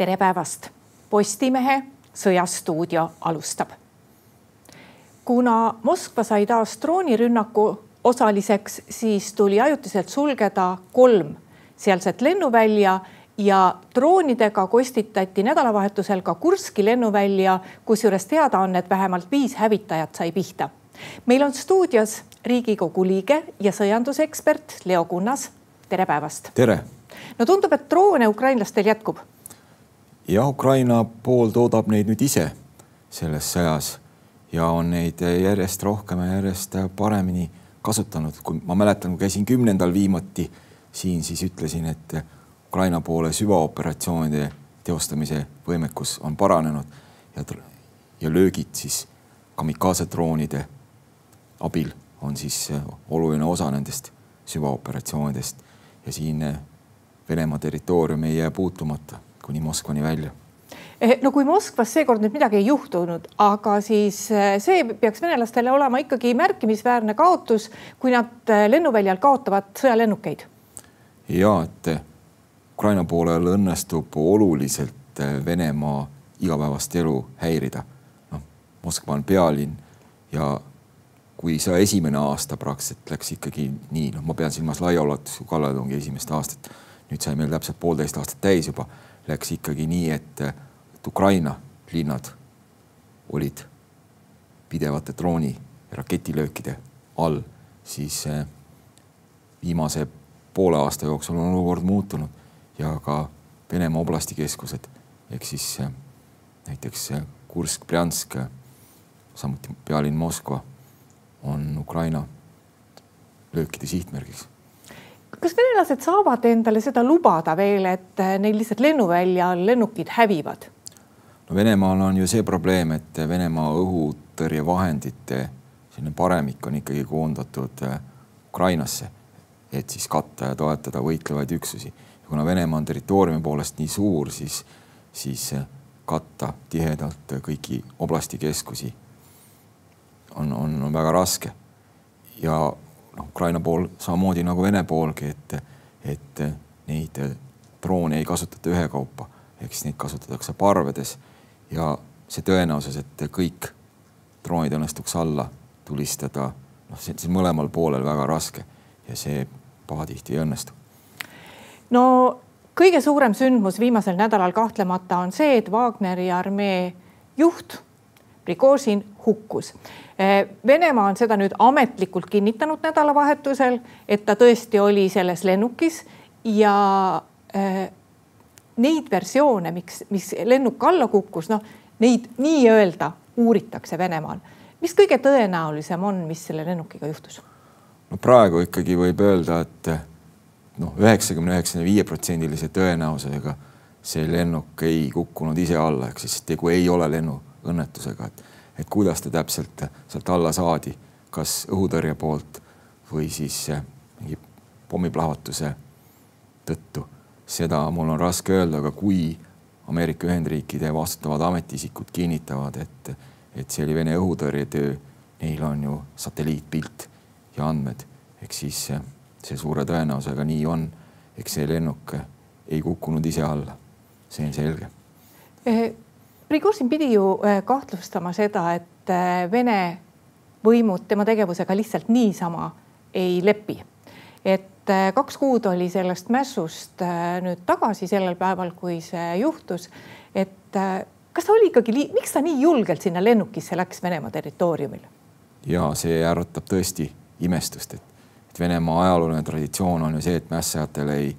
tere päevast. Postimehe Sõjastuudio alustab. kuna Moskva sai taas droonirünnaku osaliseks, siis tuli ajutiselt sulgeda kolm sealset lennuvälja ja droonidega kostitati nädalavahetusel ka Kurski lennuvälja, kusjuures teada on, et vähemalt viis hävitajat sai pihta. meil on stuudios Riigikogu liige ja sõjandusekspert Leo Kunnas. tere päevast. tere. no tundub, et droone ukrainlastel jätkub. Jah, Ukraina pool toodab neid nüüd ise selles sõjas ja on neid järjest rohkem ja järjest paremini kasutanud, kui ma mäletan, kui käisin kümnendal viimati siin, siis ütlesin, et Ukraina poole süvaoperatsioonide teostamise võimekus on paranenud ja, ja löögid siis kamikaze droonide abil on siis oluline osa nendest süvaoperatsioonidest ja siin Venemaa territoorium ei jää puutumata kuni Moskvani välja Eh, no kui Moskvas seekord nüüd midagi ei juhtunud, aga siis eh, see peaks venelastele olema ikkagi märkimisväärne kaotus, kui nad eh, lennuväljal kaotavad sõjalennukeid. ja et Ukraina poolel õnnestub oluliselt Venemaa igapäevast elu häirida. noh, Moskva on pealinn ja kui see esimene aasta praktiliselt läks ikkagi nii, noh, ma pean silmas laiaulatuslikku kallaletungi esimest aastat, nüüd sai meil täpselt poolteist aastat täis juba, läks ikkagi nii, et et Ukraina linnad olid pidevate drooni raketilöökide all, siis eh, viimase poole aasta jooksul on olukord muutunud ja ka Venemaa oblastikeskused ehk siis eh, näiteks eh, Kursk, Brjansk, samuti pealinn Moskva on Ukraina löökide sihtmärgiks kas venelased saavad endale seda lubada veel, et neil lihtsalt lennuväljal lennukid hävivad? no Venemaal on ju see probleem, et Venemaa õhutõrjevahendite selline paremik on ikkagi koondatud äh, Ukrainasse, et siis katta ja toetada võitlevaid üksusi. kuna Venemaa on territooriumi poolest nii suur, siis, siis äh, katta tihedalt kõiki oblastikeskusi on, on, on väga raske. ja noh, Ukraina pool samamoodi nagu Vene poolgi, et, et neid droone ei kasutata ühekaupa, siis neid kasutatakse parvedes. Ja see tõenäosus, et kõik droonid õnnestuks alla tulistada, noh, see on mõlemal poolel väga raske. Ja see pahatihti ei õnnestu. no kõige suurem sündmus viimasel nädalal kahtlemata on see, et Wagneri armee juht Prigožin hukkus. Venemaa on seda nüüd ametlikult kinnitanud nädalavahetusel, et ta tõesti oli selles lennukis ja neid versioone, miks, mis lennuk alla kukkus, noh, neid nii-öelda uuritakse Venemaal. mis kõige tõenäolisem on, mis selle lennukiga juhtus? no praegu ikkagi võib öelda, et noh, üheksakümne, üheksakümne viie protsendilise tõenäosusega see lennuk ei kukkunud ise alla, ehk siis tegu ei ole lennuõnnetusega, et, et kuidas ta täpselt sealt alla saadi, kas õhutõrje poolt või siis mingi pommiplahvatuse tõttu seda mul on raske öelda, aga kui Ameerika Ühendriikide vastutavad ametiisikud kinnitavad, et, et see oli Vene õhutõrjetöö, neil on ju satelliitpilt ja andmed, eks siis see suure tõenäosusega nii on. eks see lennuk ei kukkunud ise alla, see on selge. Eh, Prigožin pidi ju eh, kahtlustama seda, et eh, Vene võimud tema tegevusega lihtsalt niisama ei lepi. et äh, kaks kuud oli sellest mässust äh, nüüd tagasi sellel päeval, kui see juhtus. et äh, kas ta oli ikkagi, miks ta nii julgelt sinna lennukisse läks Venemaa territooriumil? ja see äratab tõesti imestust, et, et Venemaa ajalooline traditsioon on ju see, et mässajatele ei,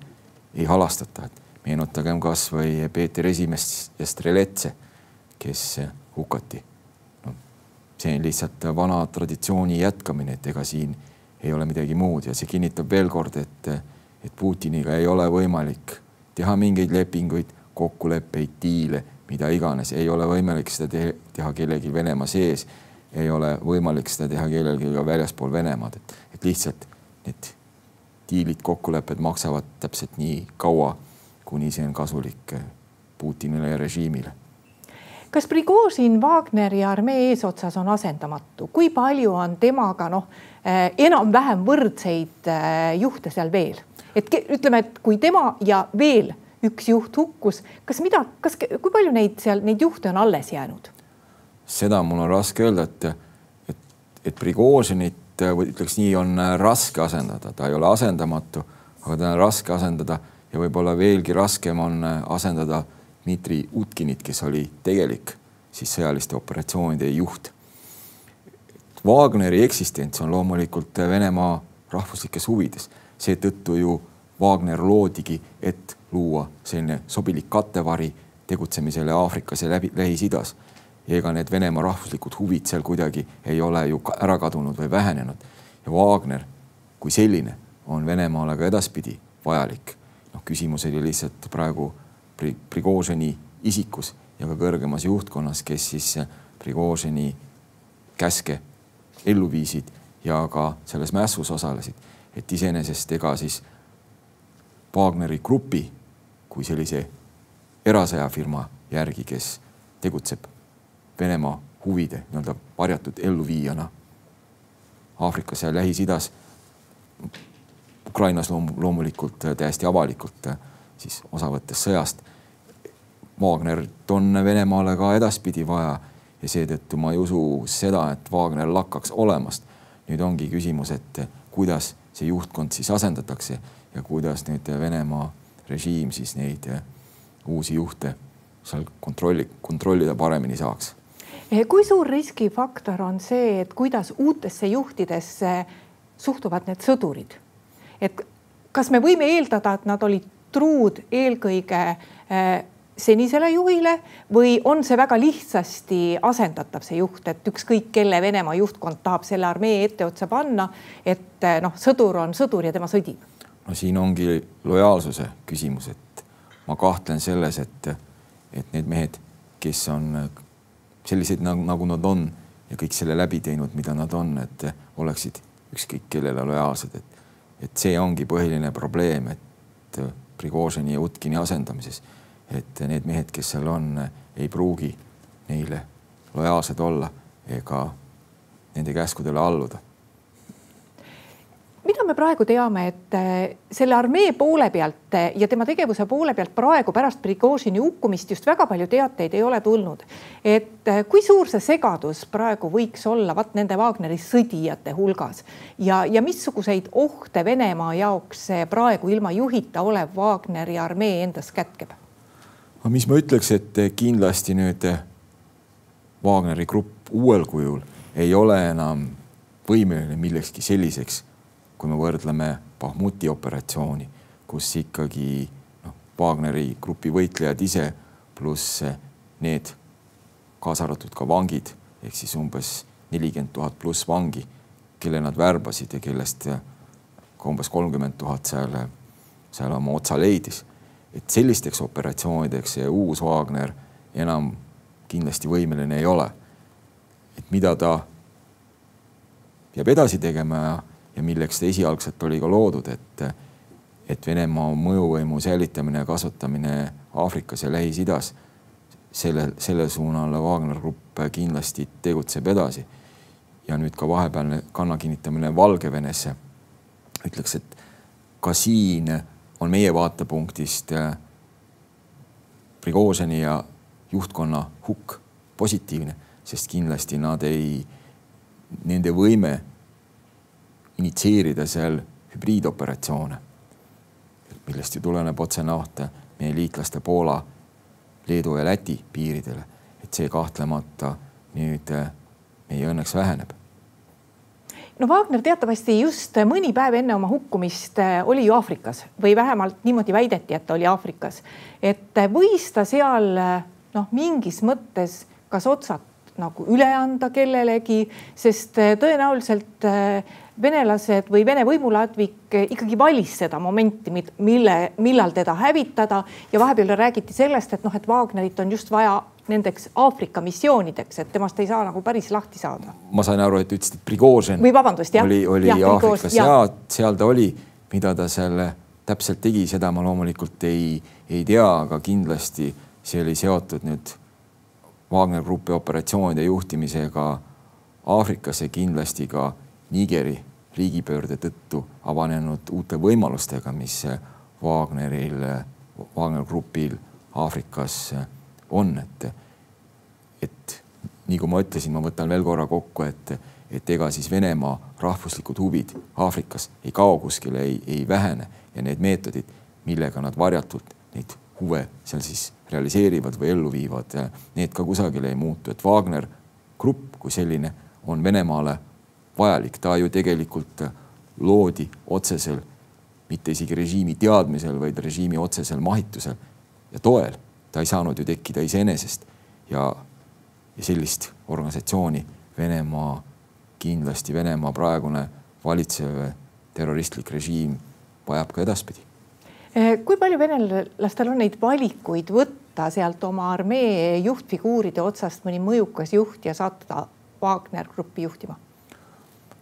ei halastata, et meenutagem kasvõi Peeter Esimest ja Streletse, kes hukati. no see on lihtsalt vana traditsiooni jätkamine, et ega siin ei ole midagi muud. Ja see kinnitab veel kord, et, et Putiniga ei ole võimalik teha mingeid lepinguid, kokkuleppeid, diile, mida iganes, ei ole võimalik seda te teha kellegi Venemaa sees, ei ole võimalik seda teha kellelgi ka väljaspool Venemaad, et, et lihtsalt need diilid, kokkulepped maksavad täpselt nii kaua, kuni see on kasulik Putinile ja režiimile kas Prigožin Wagneri armee eesotsas on asendamatu, kui palju on temaga noh, eh, enam-vähem võrdseid eh, juhte seal veel, et ütleme, et kui tema ja veel üks juht hukkus. kas mida, kas, kui palju neid seal, neid juhte on alles jäänud? seda mul on raske öelda, et, et, et Prigožinit või ütleks nii, on raske asendada, ta ei ole asendamatu, aga ta on raske asendada ja võib-olla veelgi raskem on asendada Dmitri Utkinit, kes oli tegelik siis sõjaliste operatsioonide juht. Wagneri eksistents on loomulikult Venemaa rahvuslikes huvides, seetõttu ju Wagner loodigi, et luua selline sobilik kattevari tegutsemisele Aafrikas ja läbi Lähis-Idas. ega need Venemaa rahvuslikud huvid seal kuidagi ei ole ju ära kadunud või vähenenud. ja Wagner kui selline on Venemaale ka edaspidi vajalik. noh, küsimus oli lihtsalt praegu Prigožini isikus ja ka kõrgemas juhtkonnas, kes siis Prigožini käske ellu viisid ja ka selles mässus osalesid. et iseenesest ega siis Wagneri grupi kui sellise erasõjafirma järgi, kes tegutseb Venemaa huvide nii-öelda varjatud elluviijana Aafrikas ja Lähis-Idas. Ukrainas loom loomulikult täiesti avalikult siis osa võttes sõjast Wagnerit on Venemaale ka edaspidi vaja ja seetõttu ma ei usu seda, et Wagner lakkaks olemast. nüüd ongi küsimus, et kuidas see juhtkond siis asendatakse ja kuidas nüüd Venemaa režiim siis neid uusi juhte seal kontrolli, kontrollida paremini saaks. kui suur riskifaktor on see, et kuidas uutesse juhtidesse suhtuvad need sõdurid? et kas me võime eeldada, et nad olid truud eelkõige eh, senisele juhile või on see väga lihtsasti asendatav, see juht, et ükskõik kelle Venemaa juhtkond tahab selle armee etteotsa panna, et noh, sõdur on sõdur ja tema sõdib? no siin ongi lojaalsuse küsimus, et ma kahtlen selles, et, et need mehed, kes on sellised nagu, nagu nad on ja kõik selle läbi teinud, mida nad on, et oleksid ükskõik kellele lojaalsed, et, et see ongi põhiline probleem, et Prigožini ja Utkini asendamises et need mehed, kes seal on, ei pruugi neile lojaalsed olla ega nende käskudele alluda. Mida me praegu teame, et eh, selle armee poole pealt eh, ja tema tegevuse poole pealt praegu pärast Prigožini hukkumist just väga palju teateid ei ole tulnud. et eh, kui suur see segadus praegu võiks olla vaat nende Wagneri sõdijate hulgas ja, ja missuguseid ohte Venemaa jaoks praegu ilma juhita olev Wagneri armee endas kätkeb? aga mis ma ütleks, et kindlasti nüüd Wagneri grupp uuel kujul ei ole enam võimeline millekski selliseks, kui me võrdleme Bahmuti operatsiooni, kus ikkagi noh, Wagneri grupi võitlejad ise pluss need, kaasa arvatud ka vangid ehk siis umbes nelikümmend tuhat pluss vangi, kelle nad värbasid ja kellest ka umbes kolmkümmend tuhat seal, seal oma otsa leidis et sellisteks operatsioonideks see uus Wagner enam kindlasti võimeline ei ole. et mida ta peab edasi tegema ja, ja milleks ta esialgselt oli ka loodud, et, et Venemaa mõjuvõimu säilitamine ja kasvatamine Aafrikas ja Lähis-Idas, selle, selle suunal Wagner Grupp kindlasti tegutseb edasi. ja nüüd ka vahepealne kanna kinnitamine Valgevenesse, ütleks, et ka siin on meie vaatepunktist äh, Prigoženi ja juhtkonna hukk positiivne, sest kindlasti nad ei, nende võime initsieerida seal hübriidoperatsioone, millest ju tuleneb otsenoht meie liitlaste Poola, Leedu ja Läti piiridele, et see kahtlemata nüüd äh, meie õnneks väheneb no Wagner teatavasti just mõni päev enne oma hukkumist äh, oli ju Aafrikas või vähemalt niimoodi väideti, et ta oli Aafrikas. et äh, võis ta seal noh, mingis mõttes kas otsad nagu üle anda kellelegi, sest tõenäoliselt venelased või Vene võimuladvik ikkagi valis seda momenti, mille, millal teda hävitada ja vahepeal räägiti sellest, et noh, et Wagnerit on just vaja nendeks Aafrika missioonideks, et temast ei saa nagu päris lahti saada. ma sain aru, et ütlesid, et Prigožin või vabandust, jah. oli, oli ja, Aafrikas ja. seal ta oli, mida ta seal täpselt tegi, seda ma loomulikult ei, ei tea, aga kindlasti see oli seotud nüüd Wagner Grupi operatsioonide juhtimisega Aafrikas ja kindlasti ka Nigeri riigipöörde tõttu avanenud uute võimalustega, mis Wagneril Wagner grupil Aafrikas on, et, et nii kui ma ütlesin, ma võtan veel korra kokku, et, et ega siis Venemaa rahvuslikud huvid Aafrikas ei kao kuskile, ei, ei vähene ja need meetodid, millega nad varjatult neid huve seal siis realiseerivad või ellu viivad, need ka kusagile ei muutu, et Wagner grupp kui selline on Venemaale vajalik, ta ju tegelikult loodi otsesel, mitte isegi režiimi teadmisel, vaid režiimi otsesel mahitusel ja toel. ta ei saanud ju tekkida iseenesest ja, ja sellist organisatsiooni Venemaa, kindlasti Venemaa praegune valitsev terroristlik režiim vajab ka edaspidi. Eh, kui palju venelastel on neid valikuid võtta sealt oma armee juhtfiguuride otsast mõni mõjukas juht ja saata Wagner gruppi juhtima?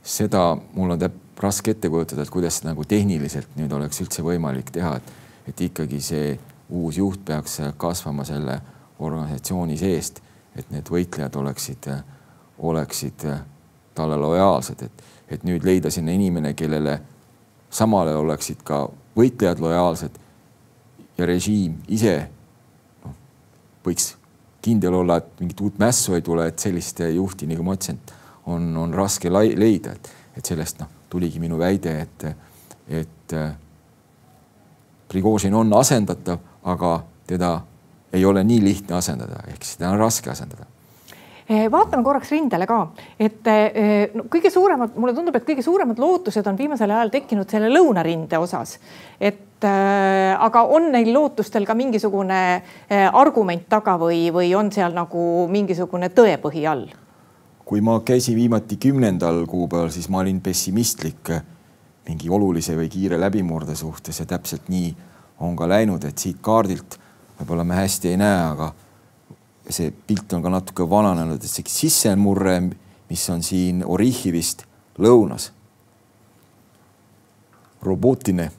Seda mul on raske ette kujutada, et kuidas nagu tehniliselt nüüd oleks üldse võimalik teha, et, et ikkagi see uus juht peaks kasvama selle organisatsiooni seest, et need võitlejad oleksid, oleksid talle lojaalsed, et, et nüüd leida sinna inimene, kellele samale oleksid ka võitlejad lojaalsed ja režiim ise noh, võiks kindel olla, et mingit uut mässu ei tule, et sellist juhti, nagu ma ütlesin, on, on raske leida, et, et sellest noh, tuligi minu väide, et, et Prigožin on asendatav, aga teda ei ole nii lihtne asendada, ehk siis teda on raske asendada Eh, vaatame korraks rindele ka, et eh, no, kõige suuremad, mulle tundub, et kõige suuremad lootused on viimasel ajal tekkinud selle lõunarinde osas. et äh, aga on neil lootustel ka mingisugune äh, argument taga või, või on seal nagu mingisugune tõepõhi all? Kui ma käisin viimati kümnendal kuupäeval, siis ma olin pessimistlik mingi olulise või kiire läbimurde suhtes ja täpselt nii on ka läinud, et siit kaardilt võib-olla me hästi ei näe, aga see pilt on ka natuke vananenud, et see sissemurre, mis on siin Orihhivist lõunas, Robotine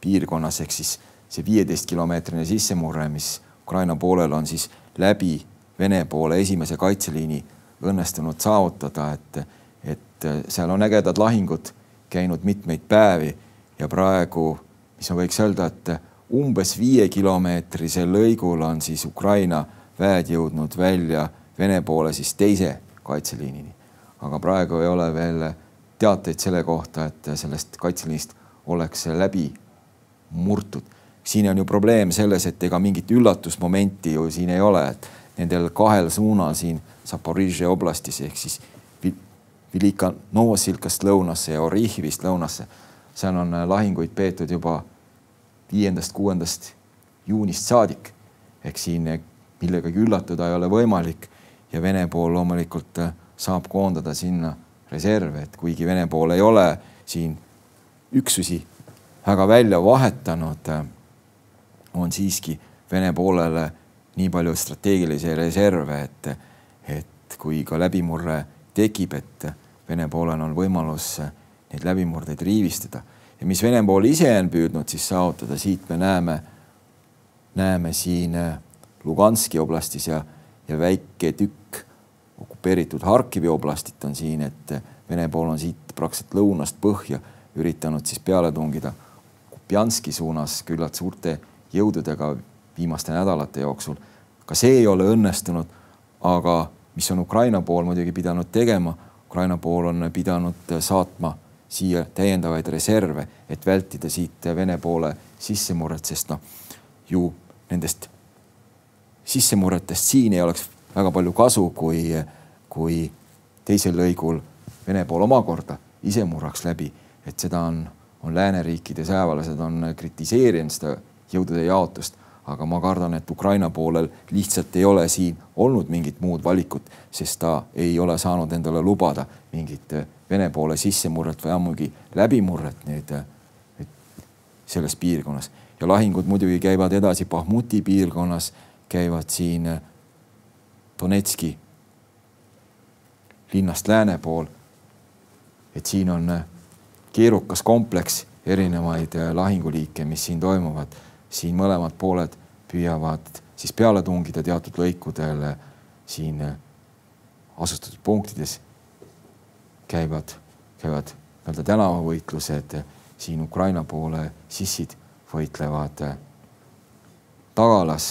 piirkonnas ehk siis see viieteist kilomeetrine sissemurre, mis Ukraina poolel on siis läbi Vene poole esimese kaitseliini õnnestunud saavutada, et, et seal on ägedad lahingud käinud mitmeid päevi ja praegu, mis ma võiks öelda, et umbes viiekilomeetrisel lõigul on siis Ukraina väed jõudnud välja Vene poole siis teise kaitseliinini. aga praegu ei ole veel teateid selle kohta, et sellest kaitseliinist oleks läbi murtud. siin on ju probleem selles, et ega mingit üllatusmomenti ju siin ei ole, et nendel kahel suunal siin Zaporižžja oblastis ehk siis Vilika Novosilkast lõunasse ja Orihhivist lõunasse, seal on lahinguid peetud juba viiendast-kuuendast juunist saadik. Ehk siin millegagi üllatuda ei ole võimalik ja Vene pool loomulikult äh, saab koondada sinna reserve, et kuigi Vene pool ei ole siin üksusi väga välja vahetanud, äh, on siiski Vene poolele nii palju strateegilisi reserve, et, et kui ka läbimurre tekib, et Vene poolel on võimalus neid läbimurdeid riivistada. ja mis Vene pool ise on püüdnud siis saavutada, siit me näeme, näeme siin Luganski oblastis ja, ja väike tükk okupeeritud Harkivi oblastit on siin, et Vene pool on siit praktiliselt lõunast põhja üritanud siis peale tungida Kupjanski suunas küllalt suurte jõududega viimaste nädalate jooksul. ka see ei ole õnnestunud, aga mis on Ukraina pool muidugi pidanud tegema, Ukraina pool on pidanud saatma siia täiendavaid reserve, et vältida siit Vene poole sissemurret, sest noh, ju nendest sissemurretest siin ei oleks väga palju kasu, kui, kui teisel lõigul Vene pool omakorda ise murraks läbi, et seda on, on lääneriikide sõjaväelased on kritiseerinud seda jõudude jaotust, aga ma kardan, et Ukraina poolel lihtsalt ei ole siin olnud mingit muud valikut, sest ta ei ole saanud endale lubada mingit Vene poole sissemurret või ammugi läbimurret nüüd, nüüd selles piirkonnas. ja lahingud muidugi käivad edasi Bahmuti piirkonnas käivad siin äh, Donetski linnast lääne pool. et siin on äh, keerukas kompleks erinevaid äh, lahinguliike, mis siin toimuvad. Siin mõlemad pooled püüavad siis peale tungida teatud lõikudel siin asustatud punktides käivad, käivad nii-öelda tänavavõitlused, siin Ukraina poole sissid võitlevad tagalas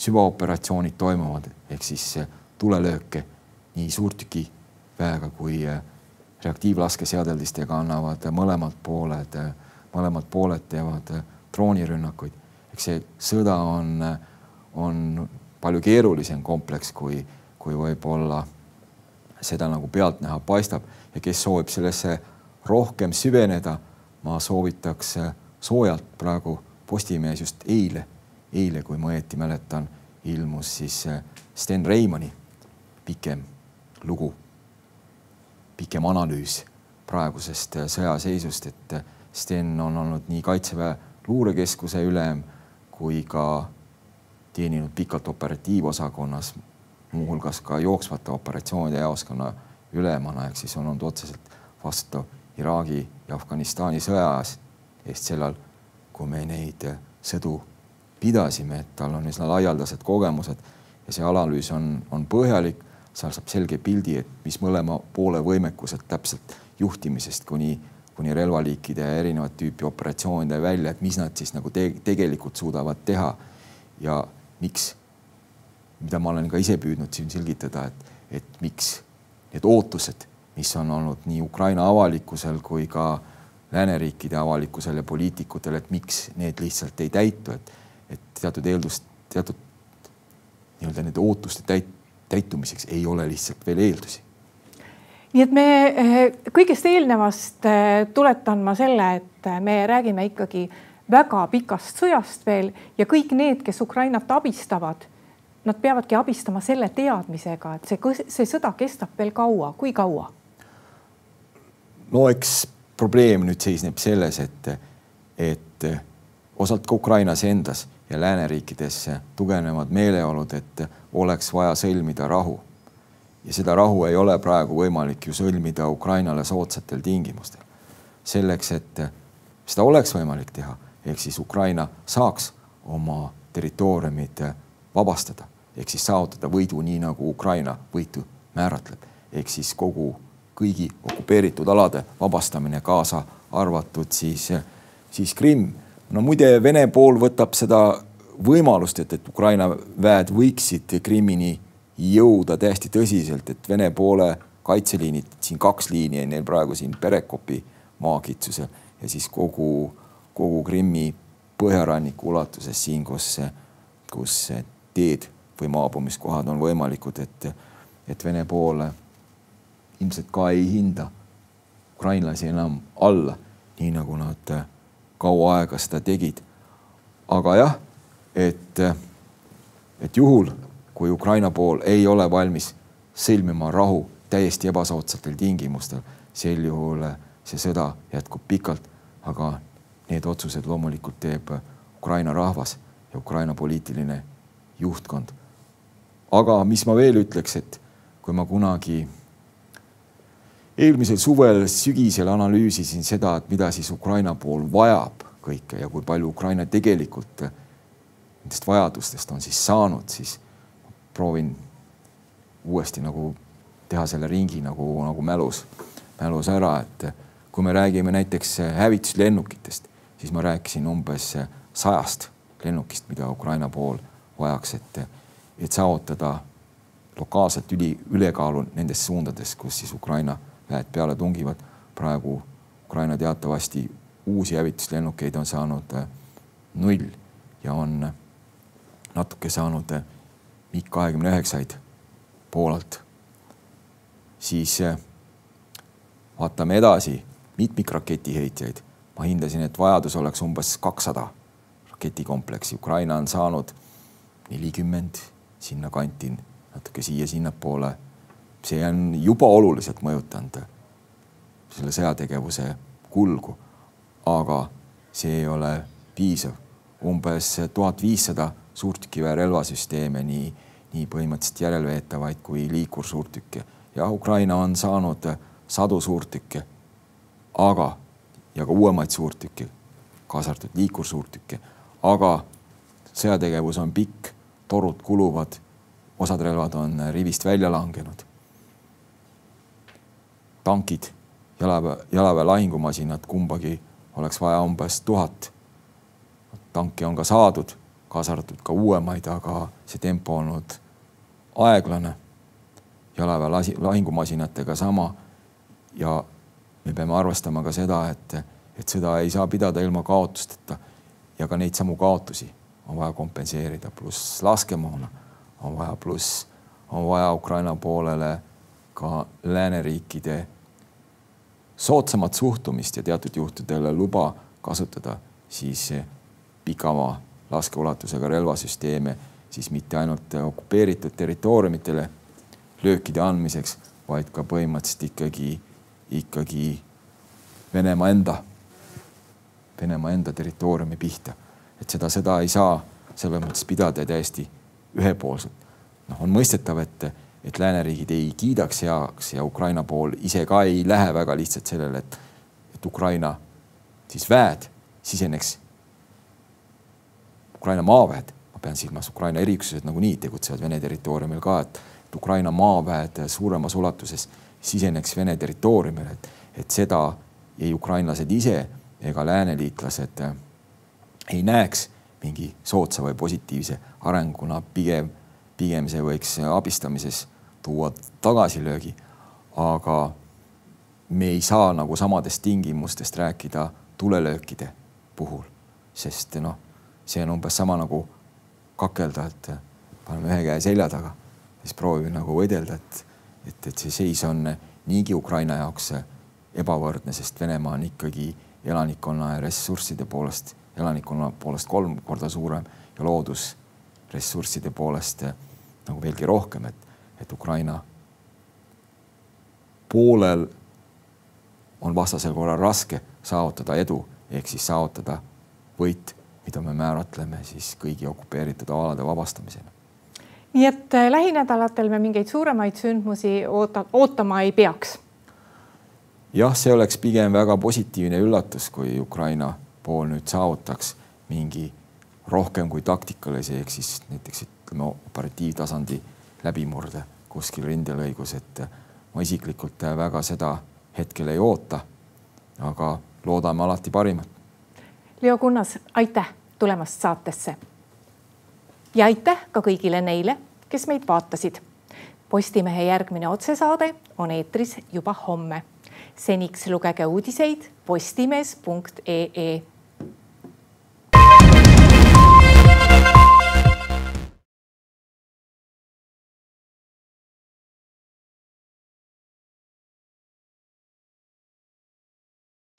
süvaoperatsioonid toimuvad, ehk siis tulelööke nii suurtükiväega kui reaktiivlaskeseadeldistega annavad mõlemad pooled, mõlemad pooled teevad droonirünnakuid. eks see sõda on, on palju keerulisem kompleks, kui, kui võib-olla seda nagu pealtnäha paistab ja kes soovib sellesse rohkem süveneda, ma soovitaks soojalt praegu Postimehes just eile, eile, kui ma õieti mäletan, ilmus siis Sten Reimanni pikem lugu, pikem analüüs praegusest sõjaseisust, et Sten on olnud nii Kaitseväe luurekeskuse ülem kui ka teeninud pikalt operatiivosakonnas, muuhulgas ka jooksvate operatsioonide jaoskonna ülemana, ehk siis on olnud otseselt vastutav Iraagi ja Afganistani sõja eest sellal, kui me neid sõdu pidasime, et tal on üsna laialdased kogemused ja see analüüs on, on põhjalik, seal saab selge pildi, et mis mõlema poole võimekused täpselt juhtimisest kuni, kuni relvaliikide ja erinevat tüüpi operatsioonide välja, et mis nad siis nagu te tegelikult suudavad teha ja miks, mida ma olen ka ise püüdnud siin selgitada, et, et miks need ootused, mis on olnud nii Ukraina avalikkusel kui ka lääneriikide avalikkusel ja poliitikutel, et miks need lihtsalt ei täitu, et, et teatud eeldust, teatud nii-öelda nende ootuste täit-, täitumiseks ei ole lihtsalt veel eeldusi nii et me eh, kõigest eelnevast eh, tuletan ma selle, et me räägime ikkagi väga pikast sõjast veel ja kõik need, kes Ukrainat abistavad, nad peavadki abistama selle teadmisega, et see, see sõda kestab veel kaua, kui kaua? no eks probleem nüüd seisneb selles, et, et osalt ka Ukrainas endas ja lääneriikides tugevnevad meeleolud, et oleks vaja sõlmida rahu. Ja seda rahu ei ole praegu võimalik ju sõlmida Ukrainale soodsatel tingimustel. selleks, et seda oleks võimalik teha ehk siis Ukraina saaks oma territooriumid vabastada ehk siis saavutada võidu nii nagu Ukraina võitu määratleb ehk siis kogu kõigi okupeeritud alade vabastamine, kaasa arvatud siis, siis Krimm. no muide, Vene pool võtab seda võimalust, et, et Ukraina väed võiksid Krimmini jõuda täiesti tõsiselt, et Vene poole kaitseliinid, siin kaks liini on neil praegu siin Perekopi maakitsusel ja siis kogu kogu Krimmi põhjaranniku ulatuses siin, kus, kus teed või maabumiskohad on võimalikud, et, et Vene pool ilmselt ka ei hinda ukrainlasi enam alla, nii nagu nad kaua aega seda tegid. aga jah, et, et juhul, kui Ukraina pool ei ole valmis sõlmima rahu täiesti ebasoodsatel tingimustel, sel juhul see sõda jätkub pikalt, aga need otsused loomulikult teeb Ukraina rahvas ja Ukraina poliitiline juhtkond. aga mis ma veel ütleks, et kui ma kunagi eelmisel suvel, sügisel analüüsisin seda, et mida siis Ukraina pool vajab kõike ja kui palju Ukraina tegelikult nendest vajadustest on siis saanud, siis proovin uuesti nagu teha selle ringi nagu, nagu mälus, mälus ära, et kui me räägime näiteks hävituslennukitest, siis ma rääkisin umbes sajast lennukist, mida Ukraina pool vajaks, et, et saavutada lokaalset üli, ülekaalu nendes suundades, kus siis Ukraina väed peale tungivad. praegu Ukraina teatavasti uusi hävituslennukeid on saanud null ja on natuke saanud äh, MiG kahekümne üheksaid Poolalt. siis äh, vaatame edasi mitmikraketiheitjaid ma hindasin, et vajadus oleks umbes kakssada raketikompleksi, Ukraina on saanud nelikümmend sinnakanti, natuke siia-sinnapoole. see on juba oluliselt mõjutanud selle sõjategevuse kulgu, aga see ei ole piisav. umbes tuhat viissada suurtükiväe relvasüsteeme, nii, nii põhimõtteliselt järelveetavaid kui liikursuurtükke. jah, Ukraina on saanud sadu suurtükke, aga ja ka uuemaid suurtükke, kaasa arvatud liikursuurtükke, aga sõjategevus on pikk, torud kuluvad, osad relvad on rivist välja langenud. tankid, jalaväe, jalaväe lahingumasinad, kumbagi oleks vaja umbes tuhat. tanke on ka saadud, kaasa arvatud ka uuemaid, aga see tempo olnud aeglane. jalaväe lasi, lahingumasinatega sama. ja me peame arvestama ka seda, et, et sõda ei saa pidada ilma kaotusteta ja ka neid samu kaotusi on vaja kompenseerida, pluss laskemoona on vaja, pluss on vaja Ukraina poolele ka lääneriikide soodsamat suhtumist ja teatud juhtudel luba kasutada siis pikama laskeulatusega relvasüsteeme siis mitte ainult okupeeritud territooriumitele löökide andmiseks, vaid ka põhimõtteliselt ikkagi, ikkagi Venemaa enda, Venemaa enda territooriumi pihta. et seda sõda ei saa selles mõttes pidada täiesti ühepoolselt. noh, on mõistetav, et, et lääneriigid ei kiidaks heaks ja Ukraina pool ise ka ei lähe väga lihtsalt sellele, et, et Ukraina siis väed siseneks, Ukraina maaväed, ma pean silmas Ukraina eriüksused nagunii tegutsevad Vene territooriumil ka, et, Ukraina maaväed suuremas ulatuses siseneks Vene territooriumile, et, et seda ei ukrainlased ise ega lääneliitlased ei näeks mingi soodsa või positiivse arenguna, pigem, pigem see võiks abistamises tuua tagasilöögi. aga me ei saa nagu samadest tingimustest rääkida tulelöökide puhul, sest noh, see on umbes sama nagu kakelda, et paneme ühe käe selja taga, siis proovime nagu võidelda, et, et, et see seis on niigi Ukraina jaoks ebavõrdne, sest Venemaa on ikkagi elanikkonna ja ressursside poolest elanikkonna poolest kolm korda suurem ja loodusressursside poolest nagu veelgi rohkem, et, et Ukraina poolel on vastasel korral raske saavutada edu ehk siis saavutada võit, mida me määratleme siis kõigi okupeeritud alade vabastamisena. nii et eh, lähinädalatel me mingeid suuremaid sündmusi oota, ootama ei peaks? jah, see oleks pigem väga positiivne üllatus, kui Ukraina pool nüüd saavutaks mingi rohkem kui taktikalise, ehk siis näiteks ütleme operatiivtasandi läbimurde kuskil rindelõigus, et ma isiklikult väga seda hetkel ei oota. aga loodame alati parimat. Leo Kunnas, aitäh tulemast saatesse. ja aitäh ka kõigile neile, kes meid vaatasid. Postimehe järgmine otsesaade on eetris juba homme. seniks lugege uudiseid postimees.ee